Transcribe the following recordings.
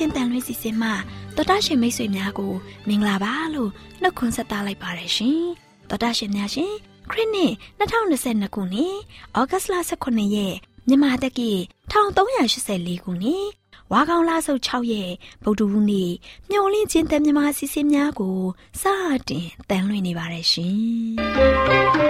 AWR ညှို့လင့်ချင်းတန်လွှင့်စီစဉ်မှတော်တာရှင်မိတ်ဆွေများကိုမင်္ဂလာပါလို့နှုတ်ခွန်းဆက်သလိုက်ပါတယ်ရှင်တော်တာရှင်များရှင်ခရစ်နှစ်2022ခုနှစ်ဩဂတ်လ18ရက်မြန်မာတက္ကီ1384ခုနှစ်ဝါကောင်လဆုပ်6ရက်ဗုဒ္ဓဟူးနေ့မျော်လင့်ခြင်းတန်မြမာစီစဉ်များကိုစတင်တန်လွှင့်နေပါတယ်ရှင်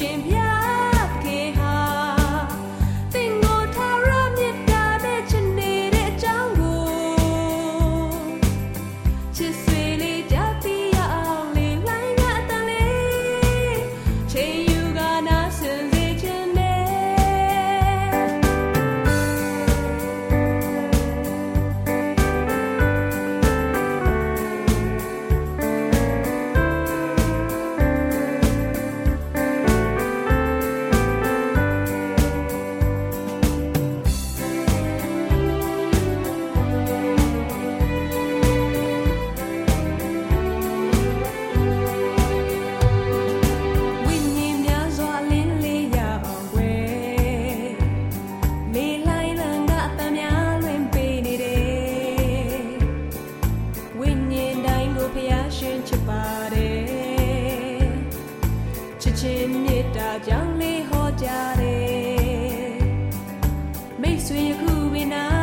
ရှင်မြတ် ဖျားရှင်ချစ်ပါတယ်ချစ်ချင်းမေတ္တာကြောင့်လေးဟောကြတယ်မိတ်ဆွေခုဝိနာ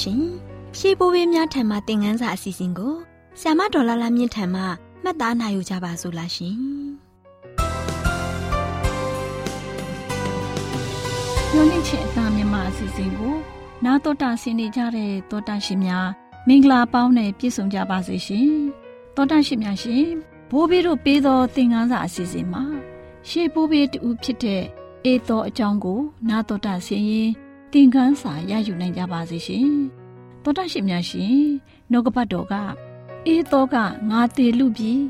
ရှင်များရှင်ရှေးဘိုးဘေးများထံမှသင်ခန်းစာအစီအစဉ်ကိုဆ iam ဒေါ်လာလာမြင့်ထံမှမှတ်သားနိုင်ယူကြပါစို့လားရှင်ညွန်လင့်ချင်အသားမြမအစီအစဉ်ကို နာတော်တာဆင်းနေကြတဲ့တောတာရှင်များမင်္ဂလာပေါင်းနဲ့ပြည့်စုံကြပါစေရှင်တောတာရှင်များရှင်ဘိုးဘေးတို့ပေးသောသင်ခန်းစာအစီအစဉ်မှာရှေးဘိုးဘေးတူဖြစ်တဲ့အေသောအကြောင်းကို နာတော်တာဆင်းရင် သင်ခန်းစာရယူနိုင်ကြပါစေရှင်တောတာရှင်များရှင်နှုတ်ကပတ်တော်ကအေသောကငါတည်လူပြီး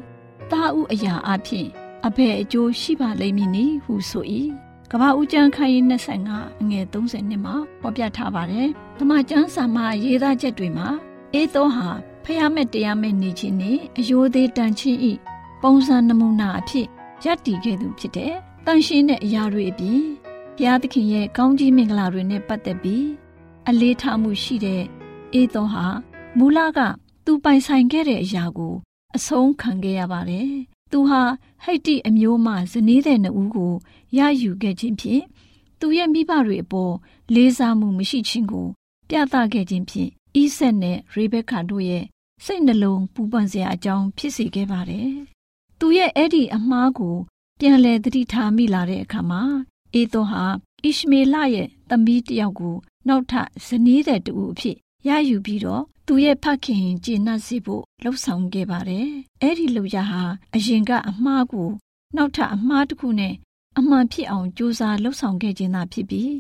တာဥအရာအဖြစ်အဘယ်အကျိုးရှိပါလိမ့်မည်နည်းဟုဆို၏ကဘာဦးကျန်းခိုင်25အငယ်30နှစ်မှာပေါ်ပြထားပါတယ်။ဓမ္မကျမ်းစာမှာရေးသားချက်တွေမှာအေသောဟာဖျားမဲ့တရားမဲ့နေခြင်းနဲ့အယိုးသေးတန်ချင်းဤပုံစံနမူနာအဖြစ်ရပ်တည်ခဲ့သူဖြစ်တဲ့တန်ရှင်းတဲ့အရာတွေအပြင် ဘုရားသခင်ရဲ့ကောင်းကြီးမင်္ဂလာတွေနဲ့ပတ်သက်ပြီးအလေးထားမှုရှိတဲ့အေသောဟာမူလကသူပိုင်ဆိုင်ခဲ့တဲ့အရာကို အဆုံးခံခဲ့ရပါတယ်။သူဟာဟိတ်တိအမျိုးမှဇနီးတဲ့နှဦးကိုရယူခဲ့ခြင်းဖြင့်သူရဲ့မိဘတွေအပေါ်လေးစားမှုမရှိခြင်းကို ပြသခဲ့ခြင်းဖြင့်ဣဆက်နဲ့ရေဘက်ခါတို့ရဲ့စိတ်နှလုံးပူပန်စရာအကြောင်းဖြစ်စေခဲ့ပါတယ်။သူရဲ့အဲ့ဒီအမားကို ပြန်လဲသတိထားမိလာတဲ့အခါမှာ အေသောဟာဣရှမေလရဲ့သမီးတယောက်ကိုနောက်ထပ်ဇနီးတဲ့တူအဖြစ်ရယူပြီးတော့သူရဲ့ဖခင်ကျေနပ်စေဖို့လှုံ့ဆော်ခဲ့ပါတယ်။အဲ့ဒီလူရဟာအရင်ကအမှားကိုနောက်ထပ်အမှားတစ်ခုနဲ့အမှန်ဖြစ်အောင်ကြိုးစားလှုပ်ဆောင်ခဲ့ခြင်းသာဖြစ်ပြီး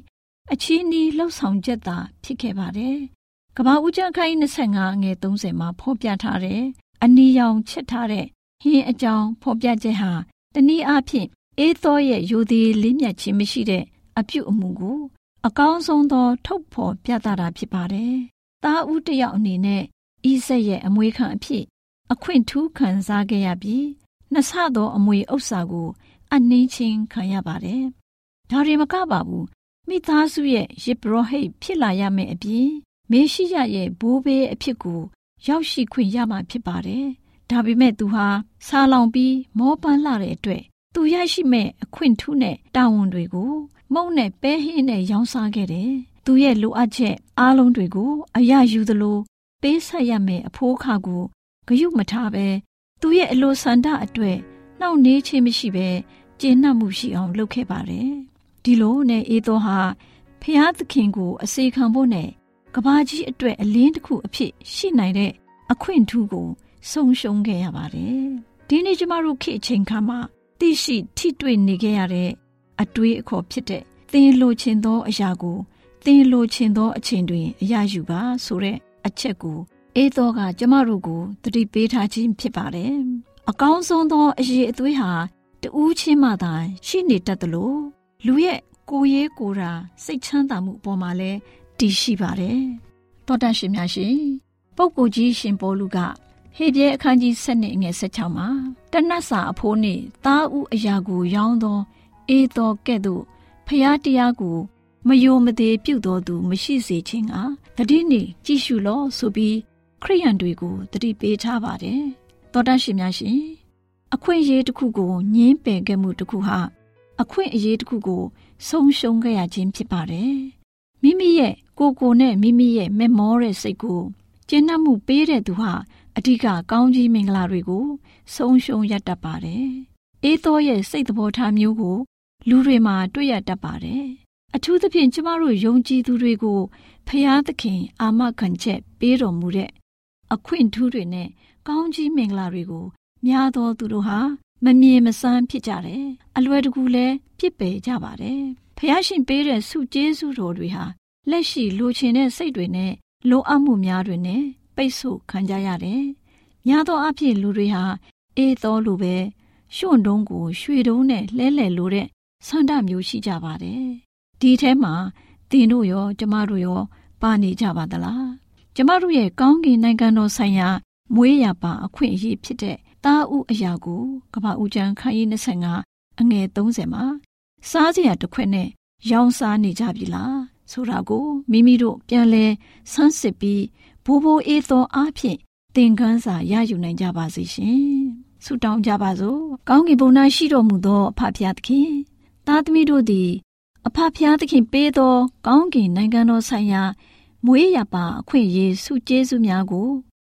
အချီးနီးလှုပ်ဆောင်ချက်သာဖြစ်ခဲ့ပါတယ်။ကဘာဦးကျန်းခိုင်း25ငွေ30မှာဖော်ပြထားတဲ့အနီရောင်ချက်ထားတဲ့ဟင်းအကြောင်းဖော်ပြချက်ဟာတနည်းအားဖြင့် အေးသောရဲ့ယိုသည်လေးမြတ်ခြင်းမရှိတဲ့အပြုအမူကိုအကောင်းဆုံးသော ထုတ်ဖော်ပြသတာဖြစ်ပါတယ်။သားဦးတယောက်အနေနဲ့ဤဆက်ရဲ့အမွေခံအဖြစ် အခွင့်ထူးခံစားခဲ့ရပြီးနှစ်ဆသောအမွေဥစ္စာကို အနှင်းချင်းခံရပါတယ်။ဒါတွေမကပါဘူးမိသားစုရဲ့ယေဘရဟိတ်ဖြစ်လာရမယ့်အပြင်မေရှိယရဲ့ဘိုးဘေးအဖြစ်ကိုရောက်ရှိခွင့်ရမှာဖြစ်ပါတယ်။ဒါပေမဲ့သူဟာဆာလောင်ပြီးမောပန်းလာတဲ့အတွက် သူရရှိမဲ့အခွင့်ထူးနဲ့တာဝန်တွေကိုမုံနဲ့ပဲဟင်းနဲ့ရောင်းစားခဲ့တယ်။သူရဲ့လိုအပ်ချက်အားလုံးတွေကိုအရယူသလိုပေးဆက်ရမယ့်အဖိုးခါကိုဂယုမထားပဲသူရဲ့အလိုဆန္ဒအတွက်နှောင့်နှေးခြင်းမရှိဘဲကျေနပ်မှုရှိအောင်လုပ်ခဲ့ပါတယ်။ဒီလိုနဲ့အေသောဟာဖျားသခင်ကိုအစေခံဖို့နဲ့ကဘာကြီးအတွက်အလင်းတစ်ခုအဖြစ်ရှိနိုင်တဲ့အခွင့်ထူးကို ဆုံးရှုံးခဲ့ရပါတယ်။ဒီနေ့ကျမတို့ခေတ်အချိန်ခါမှာ သိရှိထိတွေ့နေခဲ့ရတဲ့အတွေးအခေါ်ဖြစ်တဲ့သင်လိုချင်သောအရာကိုသင်လိုချင်သောအချိန်တွင်အရယူပါဆိုတဲ့အချက်ကိုအေးသောကကျမတို့ကိုတတိပေးထားခြင်းဖြစ်ပါတယ်။အကောင်းဆုံးသောအရေးအသွေးဟာတူးချင်းမှသာရှိနေတတ်သလိုလူရဲ့ကိုယ်ရေးကိုယ်တာစိတ်ချမ်းသာမှုအပေါ်မှာလည်းတည်ရှိပါတယ်။တောတန့်ရှင်များရှင်ပုပ်ကိုကြီးရှင်ပေါလုက ဟေပြဲအခန်းကြီး7နှစ်ငယ်16မှာတနတ်စာအဖိုးနှင့်သားဥအရာကိုရောင်းသောအေသောကဲ့သို့ဖျားတရားကိုမယိုမသေးပြုတော်သူမရှိစေခြင်းကတတိနေကြည့်ရှုလောဆိုပြီးခရိယန်တွေကိုတတိပေးထားပါတယ်။သောတရှင်များရှင်အခွင့်အရေးတစ်ခုကိုညင်းပယ်ခဲ့မှုတစ်ခုဟာအခွင့်အရေးတစ်ခုကိုဆုံးရှုံးခဲ့ရခြင်းဖြစ်ပါတယ်။မိမိရဲ့ကိုယ်ကိုနဲ့မိမိရဲ့မမောတဲ့စိတ်ကိုကျဉ်းနှံ့မှုပေးတဲ့သူဟာ အဓိကကောင်းကြီးမင်္ဂလာတွေကိုဆုံးရှုံးရတတ်ပါတယ်။အေးသောရဲ့စိတ်သဘောထားမျိုးကို လူတွေမှာတွေ့ရတတ်ပါတယ်။အထူးသဖြင့်ကျမတို့ယုံကြည်သူတွေကိုဖျားသခင်အာမခံချက်ပေးတော်မူတဲ့အခွင့်ထူးတွေနဲ့ကောင်းကြီးမင်္ဂလာတွေကို များသောသူတို့ဟာမမြင်မဆန်းဖြစ်ကြတယ်။အလွယ်တကူလည်းပြစ်ပယ်ကြပါတယ်။ဖျားရှင်ပေးတဲ့ဆုကျေးဇူးတော်တွေဟာလက်ရှိလိုချင်တဲ့စိတ်တွေနဲ့လိုအပ်မှုများတွေနဲ့ ပိတ်ဆို့ခံကြရတယ်။များသောအားဖြင့်လူတွေဟာအေးသောလိုပဲရွှွန့်တုံးကိုရွှေတုံးနဲ့လဲလှယ်လိုတဲ့ဆန္ဒမျိုးရှိကြပါတယ်။ဒီထဲမှာတင်တို့ရောကျမတို့ရောပါနေကြပါသလား။ကျမတို့ရဲ့ကောင်းကင်နိုင်ငံတော်ဆိုင်ရာမွေးရပါအခွင့်အရေးဖြစ်တဲ့သားဥအရာကိုကပ္ပဦးကျန်းခန်းကြီး25အငယ်30မှာစားစရာတစ်ခွက်နဲ့ရောင်းစားနေကြပြီလားဆိုတာကိုမိမိတို့ပြန်လဲဆန်းစစ်ပြီး ဘိုးဘိုးအေးသောအားဖြင့်သင်ခန်းစာရယူနိုင်ကြပါစေရှင်ဆုတောင်းကြပါစို့ကောင်းကင်ဘုံ၌ရှိတော်မူသောအဖဖျားသခင်သားသမီးတို့သည်အဖဖျားသခင်ပေးသော ကောင်းကင်နိုင်ငံတော်ဆိုင်ရာမွေးရပါအခွင့်အရေးစုကျေးဇူးများကို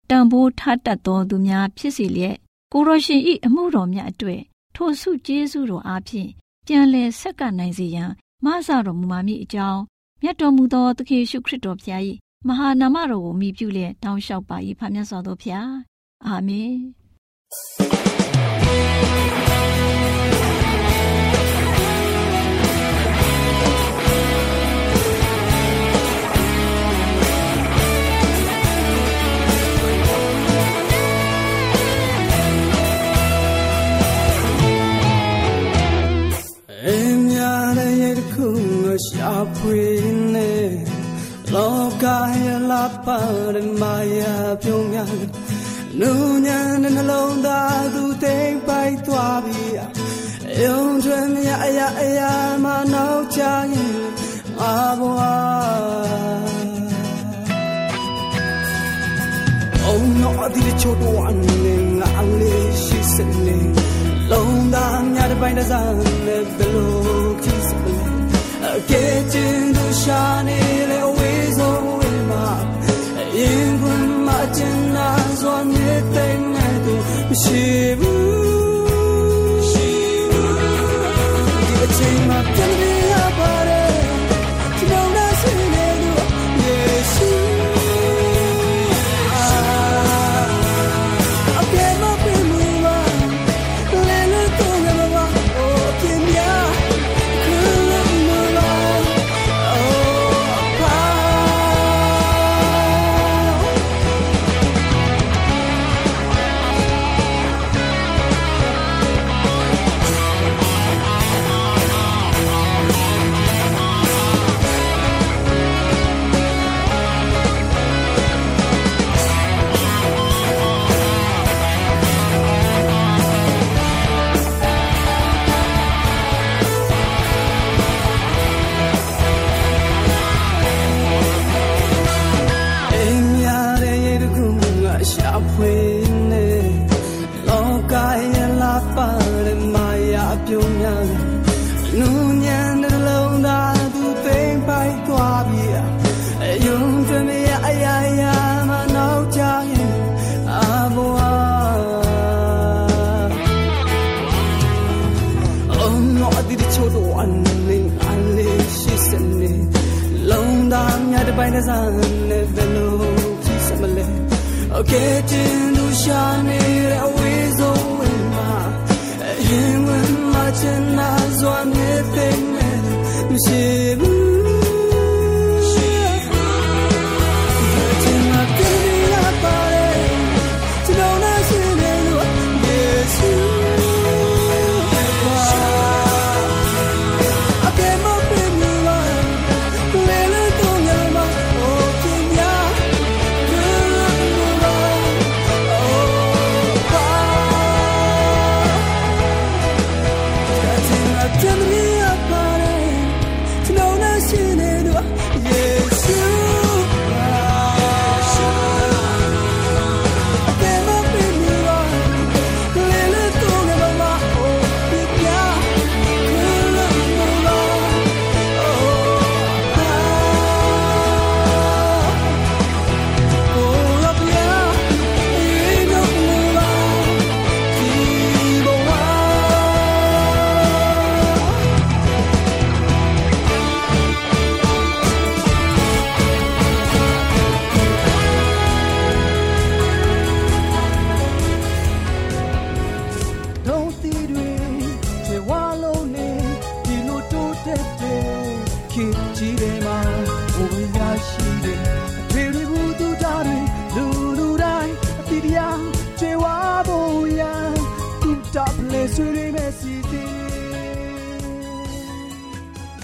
တန်ဖိုးထားတတ်သောသူများဖြစ်စေလျက်ကိုရရှင်ဤအမှုတော်မြတ်အတွေ့ထိုစုကျေးဇူးတော်အားဖြင့်ပြန်လည်ဆက်ကပ်နိုင်စေရန်မဆတော်မူပါမည်အကြောင်းမြတ်တော်မူသောသခင်ယေရှုခရစ်တော်ဖျား၏ မဟာနာမတော်ကိုမြည်ပြုလျက်တောင်းလျှောက်ပါ၏ဖခင်ဆောတော်ဖျားအာမင် ပါရမယာပြုံးများနူညာနဲ့နှလုံးသားသူသိမ့်ပိုက်သွားပြီယုံထွေမြအရာအရာမနောက်ချရင်အာဘွာအုံနော်ဒီချိုးတော့အနေငါလေးရှိစနေလုံးသားများတဲ့ပိုင်းတစားနဲ့ဘယ် စွာနေတဲ့နဲ့သူမရှိဘူး များတဲ့ပိုင်းတဲ့စားနဲ့ဘယ်လိုကြည့်စမလဲ Okay တင်လူရှာနေတဲ့အ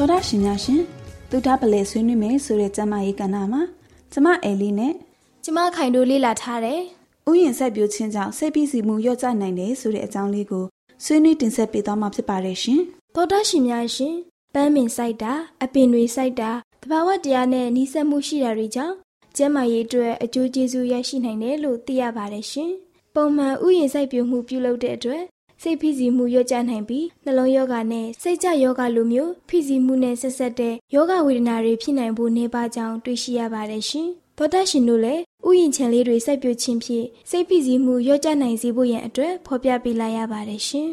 သောဒရှင်များရှင်သူတာပလဲဆွေးနွေးမယ်ဆိုတဲ့ကျမရေးကဏ္ဍမှာကျမအဲလီနဲ့ကျမခိုင်တို့လေ့လာထားတယ်ဥယျာဉ်ဆက်ပြိုခြင်းကြောင့်စိတ်ပြီးစီမှုလျော့ကျနိုင်တယ်ဆိုတဲ့အကြောင်းလေးကိုဆွေးနွေးတင်ဆက်ပေးသွားမှာဖြစ်ပါတယ်ရှင်။သောတာရှင်များရှင်ပန်းမင်စိုက်တာအပင်တွေစိုက်တာတဘာဝတရားနဲ့နှီးစပ်မှုရှိတာတွေကြောင့်ကျန်းမာရေးအတွက်အကျိုးကျေးဇူးရရှိနိုင်တယ်လို့သိရပါတယ်ရှင်။ပုံမှန်ဥယျာဉ်စိုက်ပျိုးမှုပြုလုပ်တဲ့အတွက် စိတ်ဖိစီးမှုရော့ကျနိုင်ပြီးနှလုံးယောဂနဲ့စိတ်ကြယောဂလိုမျိုးဖိစီးမှုနဲ့ဆက်ဆက်တဲ့ယောဂဝေဒနာတွေဖြစ်နိုင်ဖို့နေပါကြောင်းတွေ့ရှိရပါတယ်ရှင်။သောတာရှင်တို့လည်းဥယျာဉ်ချံလေးတွေစိုက်ပျိုးခြင်းဖြင့်စိတ်ဖိစီးမှုရော့ကျနိုင်စေဖို့ရန်အတွက်ဖော်ပြပေးလိုက်ရပါတယ်ရှင်။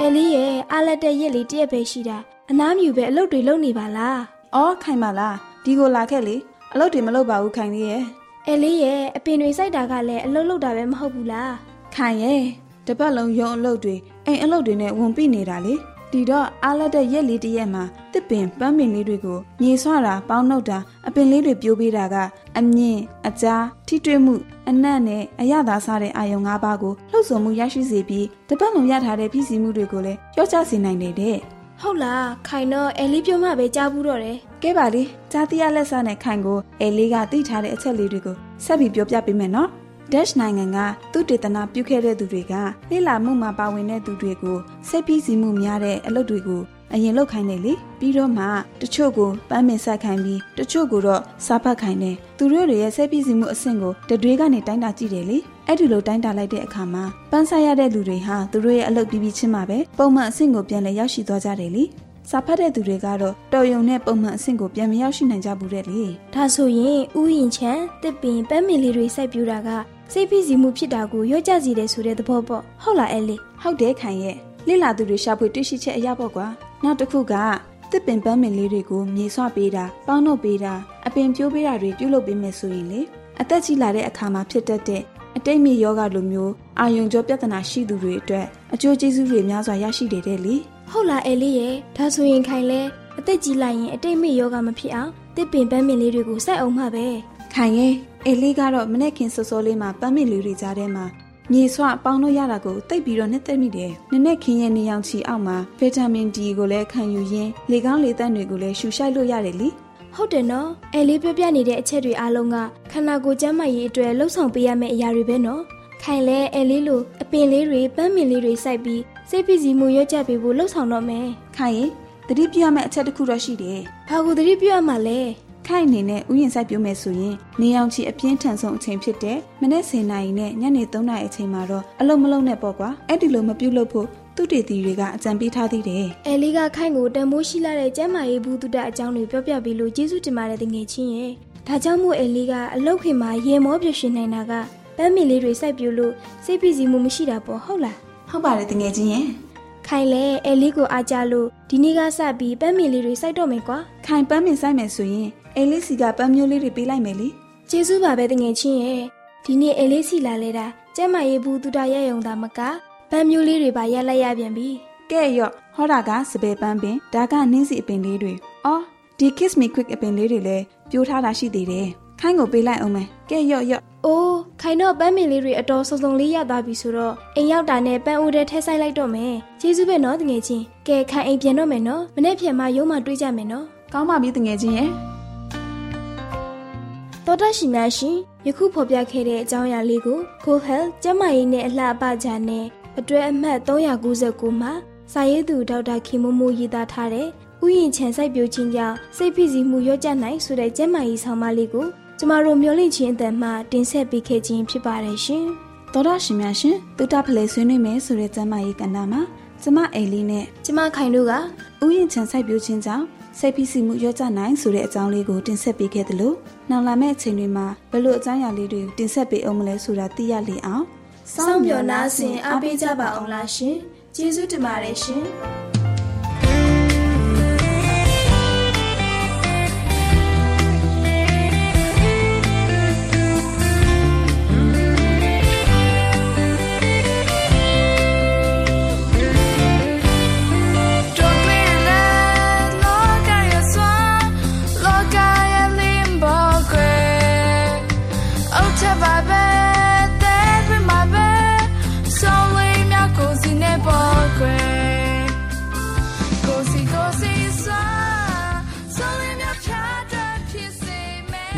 အဲလီရဲ့အားလက်တဲ့ရက်လေးတရက်ပဲရှိတာအနားမြူပဲအလုပ်တွေလုပ်နေပါလား။အော်ခိုင်ပါလားဒီကိုလာခဲ့လေအလုပ်တွေမလုပ်ပါဘူးခိုင်လေးရဲ့အဲလေးရဲ့အပင်တွေစိုက်တာကလည်းအလုပ်လုပ်တာပဲမဟုတ်ဘူးလား ခိုင်ရဲ့တပတ်လုံးရုံအလုပ်တွေအိမ်အလုပ်တွေနဲ့ဝန်ပြနေတာလေဒီတော့အားလက်တဲ့ရက်လေးတစ်ရက်မှာတစ်ပင်ပန်းပင်လေးတွေကိုမြေဆွတာပေါင်းနှုတ်တာအပင်လေးတွေပြိုးပေးတာကအမြင့်အကြားထိတွေ့မှုအနက်နဲ့အရသာစားတဲ့အာယုံ၅ပါးကိုလှုပ်ဆော်မှုရရှိစေပြီးတပတ်လုံးရထားတဲ့ဖြစ်စီမှုတွေကိုလည်းကြော့ချစေနိုင်တယ်တဲ့ဟုတ်လားခိုင်တော့အဲလေးပြောမှပဲကြားဘူးတော့တယ်ကဲပါလေကြားတီးရလက်စားနဲ့ခိုင်ကိုအဲလေးကသိထားတဲ့အချက်လေးတွေကိုဆက်ပြီးပြောပြပေးမယ်နော် Dash နိုင်ငံကသူတေသနာပြုခဲ့တဲ့သူတွေကလေ့လာမှုမှာပါဝင်တဲ့သူတွေကိုစိတ်ပြီးစီမှုများတဲ့အလုပ်တွေကိုအရင်လုပ်ခိုင်းတယ်လေပြီးတော့မှတချို့ကိုပန်းပင်ဆက်ခိုင်းပြီးတချို့ကိုတော့စားဖတ်ခိုင်းတယ်သူတို့တွေရဲ့စိတ်ပြီးစီမှုအဆင့်ကိုတတွေးကနေတိုင်းတာကြည့်တယ်လေအဲ့ဒီလိုတိုင်းတာလိုက်တဲ့အခါမှာပန်းဆက်ရတဲ့လူတွေဟာသူတို့ရဲ့အလုပ်ပြီးပြီးချင်းမှာပဲပုံမှန်အဆင့်ကိုပြန်လည်ရောက်ရှိသွားကြတယ်လေစာဖတ်တဲ့သူတွေကတော့တော်ယုံနဲ့ပုံမှန်အဆင့်ကိုပြန်မရောက်ရှိနိုင်ကြဘူးတဲ့လေဒါဆိုရင်ဥယျင်ချံတစ်ပင်ပန်းမင်လေးတွေစိုက်ပြူတာက စိတ်ဖိစီးမှုဖြစ်တာကိုရော့ကျစေတယ်ဆိုတဲ့သဘောပေါ့ဟုတ်လားအဲလေးဟုတ်တယ်ခိုင်ရဲ့လိလာသူတွေရှာဖွေတွေ့ရှိချက်အရာပေါ့ကွာနောက်တစ်ခုကတစ်ပင်ပန်းမင်လေးတွေကိုမြေဆွပေးတာပေါင်းနှုတ်ပေးတာအပင်ပြိုးပေးတာတွေပြုလုပ်ပေးမယ်ဆိုရင်လေအသက်ကြီးလာတဲ့အခါမှာဖြစ်တတ်တဲ့အတိတ်မြေယောဂလိုမျိုးအာယုံကြောပြဿနာရှိသူတွေအတွက်အကျိုးကျေးဇူးတွေများစွာရရှိတယ်တဲ့လေဟုတ်လားအဲလေးရဲ့ဒါဆိုရင်ခိုင်လဲအသက်ကြီးလိုက်ရင်အတိတ်မေ့ယောဂမဖြစ်အောင်တစ်ပင်ပန်းမင်လေးတွေကိုစိုက်အောင်မှပဲ ခိုင်ရဲ့အေလေးကတော့မနေ့ခင်စောစောလေးမှာပန်းမင်လေးတွေကြားထဲမှာမြေဆွပေါင်းလို့ရတာကိုတိတ်ပြီးတော့နှစ်သက်မိတယ်။နည်းနည်းခင်းရဲ့နေရောင်ခြည်အောက်မှာဗီတာမင် D ကိုလည်းခံယူရင်းလေကောင်းလေသန့်တွေကိုလည်းရှူရှိုက်လို့ရတယ်လေဟုတ်တယ်နော်အဲလေးပြောပြနေတဲ့အချက်တွေအားလုံးကခန္ဓာကိုယ်ကျန်းမာရေးအတွက်လှုပ်ဆောင်ပေးရမယ့်အရာတွေပဲနော်ခိုင်လဲအဲလေးလိုအပင်လေးတွေပန်းမင်လေးတွေစိုက်ပြီးစိတ်ဖိစီးမှုရော့ကျပေးဖို့လှုပ်ဆောင်တော့မယ်။ခိုင်ရင်သတိပြုရမယ့်အချက်တစ်ခုတော့ရှိတယ်ဘာကိုသတိပြုရမှာလဲ။ ခိုင်အနေနဲ့ဥယျာဉ်ဆိုင်ပြုမယ်ဆိုရင်နေရောင်ခြည်အပြင်းထန်ဆုံးအချိန်ဖြစ်တဲ့မနေ့10နာရီနဲ့ညနေ3နာရီအချိန်မှာတော့အလုံးမလုံးနဲ့ပေါ့ကွာ။အဲ့ဒီလိုမပြုတ်လို့ဖို့သူတေတီတွေကအကြံပေးထားသေးတယ်အဲလေးကခိုင်ကိုတန်မိုးရှိလာတဲ့ကျမ်းမာရေးဘူးတုဒအကြောင်းတွေပြောပြပေးလို့ကျေးဇူးတင်ပါတယ်တငယ်ချင်းရဲ့ဒါကြောင့်မို့အဲလေးကအလုတ်ခင်မှာရေမောပြရှင်နိုင်တာကပန်းမီလေးတွေစိုက်ပြလို့စိတ်ဖိစီးမှုမရှိတာပေါ့ဟုတ်လား။ဟုတ်ပါတယ်တကယ်ချင်းရဲ့ခိုင်လဲအဲလေးကိုအားကြလို့ဒီနေ့ကစပြီးပန်းမီလေးတွေစိုက်တော့မယ်ကွာ။ခိုင်ပန်းမင်ဆိုင်မယ်ဆိုရင် အေးလေးစီကပန်းမျိုးလေးတွေပေးလိုက်မယ်လေကျေးဇူးပါပဲတငယ်ချင်းရဲ့ဒီနေ့အဲလေးစီလာလဲတာကျမ်းမာရေးဘူးတုဒရရုံသာမကပန်းမျိုးလေးတွေပါရက်လိုက်ရပြန်ပြီ။ကဲရော့ဟောတာကစပယ်ပန်းပင်ဒါကနင်းစီအပင်လေးတွေ။အော်ဒီ kiss me quick အပင်လေးတွေလည်းပြိုးထားတာရှိသေးတယ်။ခိုင်ကိုပေးလိုက်အောင်မယ်။ကဲရော့ရော့။အိုးခိုင်တော့ပန်းမင်လေးတွေအတော်စုံစုံလေးရသွားပြီဆိုတော့အိမ်ရောက်တာနဲ့ပန်းအိုးထဲထည့်ဆိုင်လိုက်တော့မယ်။ကျေးဇူးပဲနော်တငယ်ချင်း။ကဲခိုင်အိမ်ပြန်တော့မယ်နော်။မနေ့ပြန်မှရုံးမှတွေးကြမယ်နော်ကောင်းပါပြီတငယ်ချင်းရဲ့။ တော်တရှိများရှင်ယခုဖော်ပြခဲ့တဲ့အကြောင်းအရာလေးကို Go Health ကျန်းမာရေးနဲ့အလှအပကြနဲ့အတွဲအမှတ်399မှာစာရေးသူဒေါက်တာခင်မိုးမိုးရေးသားထားတဲ့ဥယျာဉ်ခြံစိုက်ပျိုးခြင်းကြောင့်စိတ်ဖိစီးမှုရော့ကျနိုင်ဆိုတဲ့ကျန်းမာရေးဆောင်မလေးကိုကျမတို့မျှဝင့်ခြင်းအတန်မှတင်ဆက်ပေးခဲ့ခြင်းဖြစ်ပါတယ်ရှင်။သောတာရှင်များရှင်တုတဖလေဆွေးနွေးမယ်ဆိုတဲ့ကျမ်းမာရေးကဏ္ဍမှာကျမအိမ်လေးနဲ့ကျမခိုင်တို့ကဥယျာဉ်ချံစိုက်ပျိုးခြင်းကြောင့် စိတ်ဖိစီးမှုရောကြနိုင်ဆိုတဲ့အကြောင်းလေးကိုတင်ဆက်ပေးခဲ့သလိုနောက်လာမယ့်အချိန်တွေမှာဘယ်လိုအကြောင်းအရာလေးတွေတင်ဆက်ပေးအောင်မလဲဆိုတာသိရလေအောင်စောင့်မျှော်နားဆင်အားပေးကြပါအောင်လားရှင်ကျေးဇူးတင်ပါတယ်ရှင်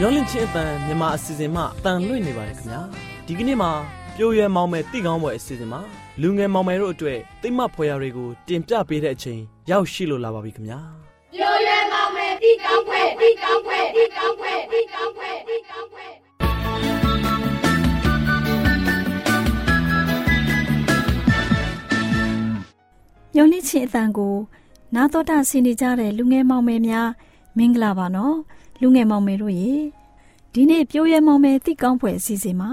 မျောလင့်ချင်းအတန်မြန်မာအစီအစဉ်မှအတန်လွင့်နေပါတယ်ခင်ဗျာဒီကနေ့မှာပြိုရွယ်မောင်မယ်တိကောင်းပွဲအစီအစဉ်မှာလူငယ်မောင်မယ်တို့အတွက်တိမ့်မဖွေရာတွေကိုတင်ပြပေးတဲ့အချိန်ရောက်ရှိလို့လာပါပြီခင်ဗျာပြိုရွယ်မောင်မယ်တိကောင်းပွဲတိကောင်းပွဲတိကောင်းပွဲတိကောင်းပွဲတိကောင်းပွဲမျောလင့်ချင်းအတန်ကိုနာတော်တာဆင်နေကြတဲ့လူငယ်မောင်မယ်များမင်္ဂလာပါနော်။ လူငယ်မောင်မယ်တို့ရေဒီနေ့ပြိုးရဲမောင်မယ်တိကောင်းဖွယ်အစီအစဉ်မှာ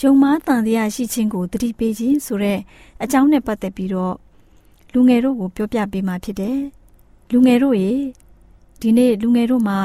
ယုံမားတန်တရားရှိခြင်းကိုတတိပေးခြင်းဆိုတဲ့အကြောင်းနဲ့ပတ်သက်ပြီးတော့လူငယ်တို့ကိုပြောပြပေးมาဖြစ်တယ်လူငယ်တို့ရေဒီနေ့လူငယ်တို့မှာ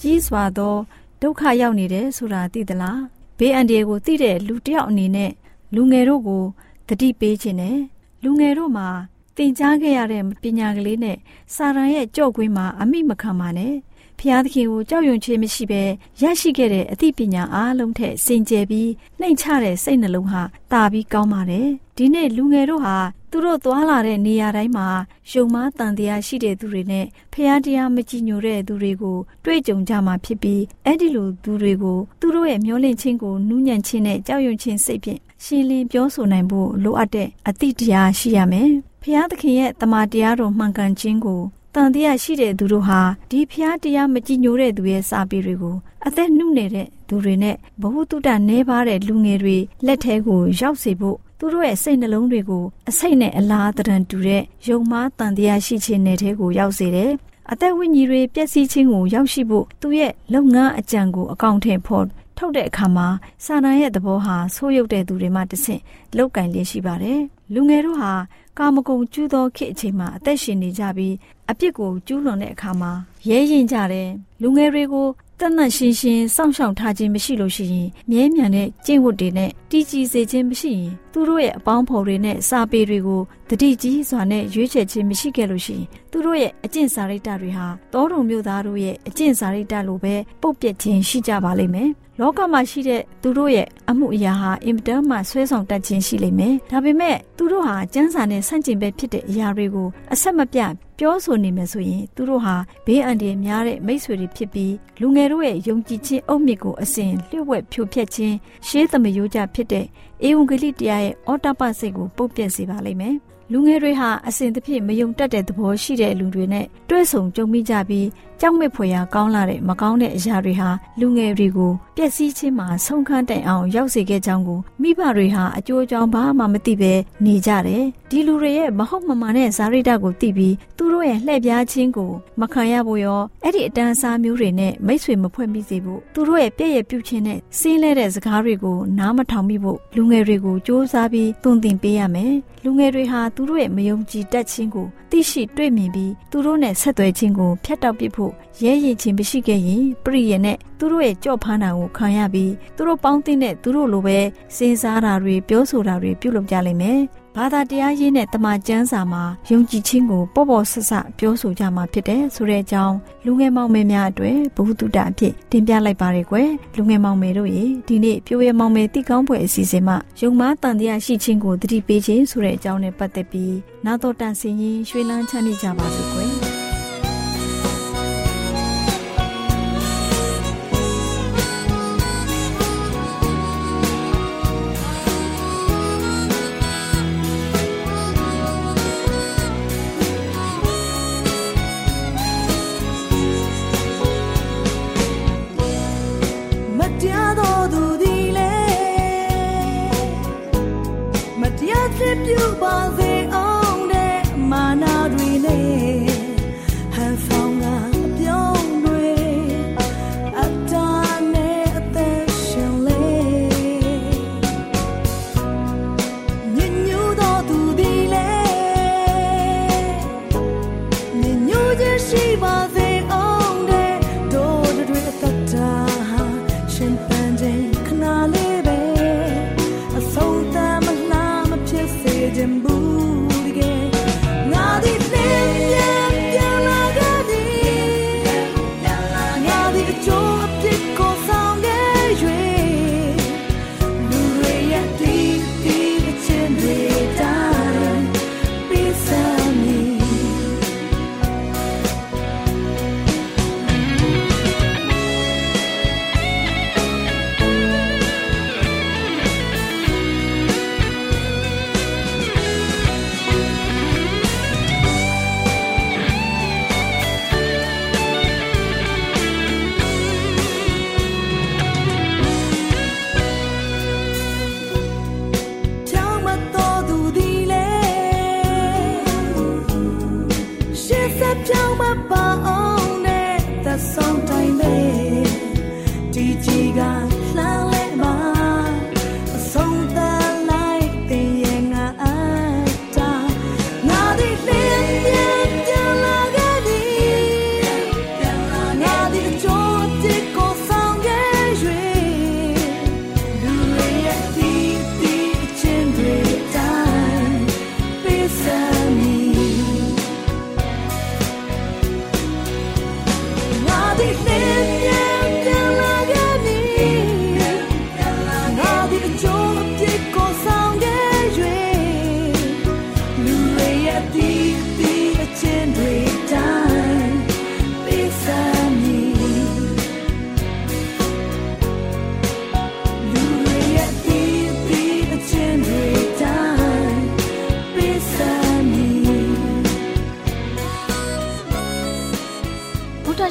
ကြီးစွာသောဒုက္ခရောက်နေတယ်ဆိုတာသိသလားဘေးအန္တရာယ်ကိုသိတဲ့လူတစ်ယောက်အနေနဲ့လူငယ်တို့ကိုတတိပေးခြင်းနဲ့လူငယ်တို့မှာ သင်ကြားခဲ့ရတဲ့ပညာကလေးနဲ့စာရန်ရဲ့ကြော့ကွင်းမှာအမိမခံပါနဲ့ဖျားသခင်ကိုကြောက်ရွံ့ခြင်းမရှိဘဲရရှိခဲ့တဲ့အသိပညာအားလုံးထက်စင်ကြယ်ပြီးနှိမ်ချတဲ့စိတ်နှလုံးဟာတာပြီးကောင်းပါတယ်ဒီနေ့လူငယ်တို့ဟာသူတို့သွားလာတဲ့နေရာတိုင်းမှာယုံမားတန်တရားရှိတဲ့သူတွေနဲ့ဖျားတရားမကြည်ညိုတဲ့သူတွေကိုတွေ့ကြုံကြမှာဖြစ်ပြီးအဲ့ဒီလိုသူတွေကိုသူတို့ရဲ့မျောလင့်ခြင်းကိုနူးညံ့ခြင်းနဲ့ကြောက်ရွံ့ခြင်းစိတ်ဖြင့်ရှင်းလင်းပြောဆိုနိုင်ဖို့လိုအပ်တဲ့အသည့်တရားရှိရမယ် ဖျားသခင်ရဲ့တမန်တရားတော်မှန်ကန်ခြင်းကိုတန်တရားရှိတဲ့သူတို့ဟာဒီဖျားတရားမကြည်ညိုတဲ့သူရဲ့စာပေတွေကိုအသက်နှုနေတဲ့သူတွေနဲ့ဘ ഹു တုတနေပါတဲ့လူငယ်တွေလက်ထဲကိုရောက်စေဖို့သူတို့ရဲ့စိတ်နှလုံးတွေကိုအစိတ်နဲ့အလားတရံတူတဲ့ယုံမားတန်တရားရှိခြင်းနဲ့ထဲကိုရောက်စေတယ်။အသက်ဝိညာဉ်တွေပျက်စီးခြင်းကိုရောက်ရှိဖို့သူရဲ့လုပ်ငန်းအကြံကိုအကောင့်ထဲဖော် ထုတ်တဲ့အခါမှာစာနာရဲ့သဘောဟာဆိုးရုပ်တဲ့သူတွေမှတဆင့်လောက်ကင်လျက်ရှိပါတယ်။လူငယ်တို့ဟာကာမဂုဏ်ကျူးသောခေတ်အချိန်မှာအသက်ရှင်နေကြပြီးအပြစ်ကိုကျူးလွန်တဲ့အခါမှာရဲရင်ကြတယ်လူငယ်တွေကို တတ်မှတ်ရှင်းရှင်းစောင့်ရှောက်ထားခြင်းမရှိလို့ရှိရင်မြဲမြံတဲ့ကျင့်ဝတ်တွေနဲ့တည်ကြည်စေခြင်းမရှိရင်သူတို့ရဲ့အပေါင်းဖော်တွေနဲ့စာပေတွေကိုတတိကြီးစွာနဲ့ရွေးချယ်ခြင်းမရှိခဲ့လို့ရှိရင်သူတို့ရဲ့အကျင့်စာရိတ္တတွေဟာတောတုံမျိုးသားတို့ရဲ့အကျင့်စာရိတ္တလိုပဲပုတ်ပြက်ခြင်းရှိကြပါလိမ့်မယ်လောကမှာရှိတဲ့သူတို့ရဲ့အမှုအရာဟာအင်မတန်မှဆွဲဆောင်တတ်ခြင်းရှိလိမ့်မယ်ဒါပေမဲ့သူတို့ဟာကျမ်းစာနဲ့ဆန့်ကျင်ဘက်ဖြစ်တဲ့အရာတွေကိုအဆက်မပြတ် ပြောဆိုနေမယ်ဆိုရင်သူတို့ဟာဘေးအန္တရာယ်များတဲ့မိတ်ဆွေတွေဖြစ်ပြီးလူငယ်တို့ရဲ့ယုံကြည်ခြင်းအုတ်မြစ်ကိုအစဉ်လျှို့ဝှက်ဖြိုဖျက်ခြင်းရှေးသမယိုးကြဖြစ်တဲ့ဧဝံဂေလိတရားရဲ့အောတပစိတ်ကိုပုတ်ပြက်စေပါလိမ့်မယ်လူငယ်တွေဟာအစဉ်တစ်ဖြစ်မယုံတတ်တဲ့သဘောရှိတဲ့လူတွေနဲ့တွဲဆုံကြုံမိကြပြီး ကြောက်မဲ့ဖွယ်ရာကောင်းလာတဲ့မကောင်းတဲ့အရာတွေဟာလူငယ်တွေကိုပျက်စီးခြင်းမှာဆုံးခန်းတိုင်အောင်ရောက်စေခဲ့ကြောင်းကိုမိဘတွေဟာအကျိုးအကြောင်းဘာမှမသိဘဲနေကြတယ်ဒီလူတွေရဲ့မဟုတ်မမှန်တဲ့ဇာရိတကိုသိပြီးသူတို့ရဲ့လှည့်ပြားခြင်းကိုမခံရဖို့ရောအဲ့ဒီအတန်းစားမျိုးတွေနဲ့မိတ်ဆွေမဖွဲ့မိစေဖို့သူတို့ရဲ့ပြည့်ရပြုခြင်းနဲ့စင်းလဲတဲ့စကားတွေကိုနားမထောင်မိဖို့လူငယ်တွေကိုစ조사ပြီးသွန်သင်ပေးရမယ်လူငယ်တွေဟာသူတို့ရဲ့မယုံကြည်တတ်ခြင်းကိုသိရှိတွေ့မြင်ပြီးသူတို့နဲ့ဆက်သွယ်ခြင်းကိုဖျက်တောက်ပစ်ဖို့ရဲရင်ခြင်းမရှိခဲ့ရင်ပရိယေနဲ့သူတို့ရဲ့ကြော့ဖမ်းတာကိုခံရပြီးသူတို့ပေါင်းသိတဲ့သူတို့လိုပဲစဉ်းစားတာတွေပြောဆိုတာတွေပြုလုပ်ကြလိမ့်မယ်ဘာသာတရားရေးနဲ့တမန်ကျမ်းစာမှာယုံကြည်ခြင်းကိုပေါ့ပေါ့ဆဆပြောဆိုကြမှာဖြစ်တယ်ဆိုတဲ့အကြောင်းလူငယ်မောင်မယ်များအတွက်ဘုဟုတုတအဖြစ်တင်ပြလိုက်ပါရယ်ကွယ်လူငယ်မောင်မယ်တို့ရေဒီနေ့ပြိုးရမောင်မယ်တိကောင်းပွဲအစီအစဉ်မှာယုံမားတန်တရားရှိခြင်းကိုတတိပေးခြင်းဆိုတဲ့အကြောင်းနဲ့ပတ်သက်ပြီးနာတော်တန်စင်ရင်ရွှေလန်းချမ်းမြေ့ကြပါစို့ကွယ်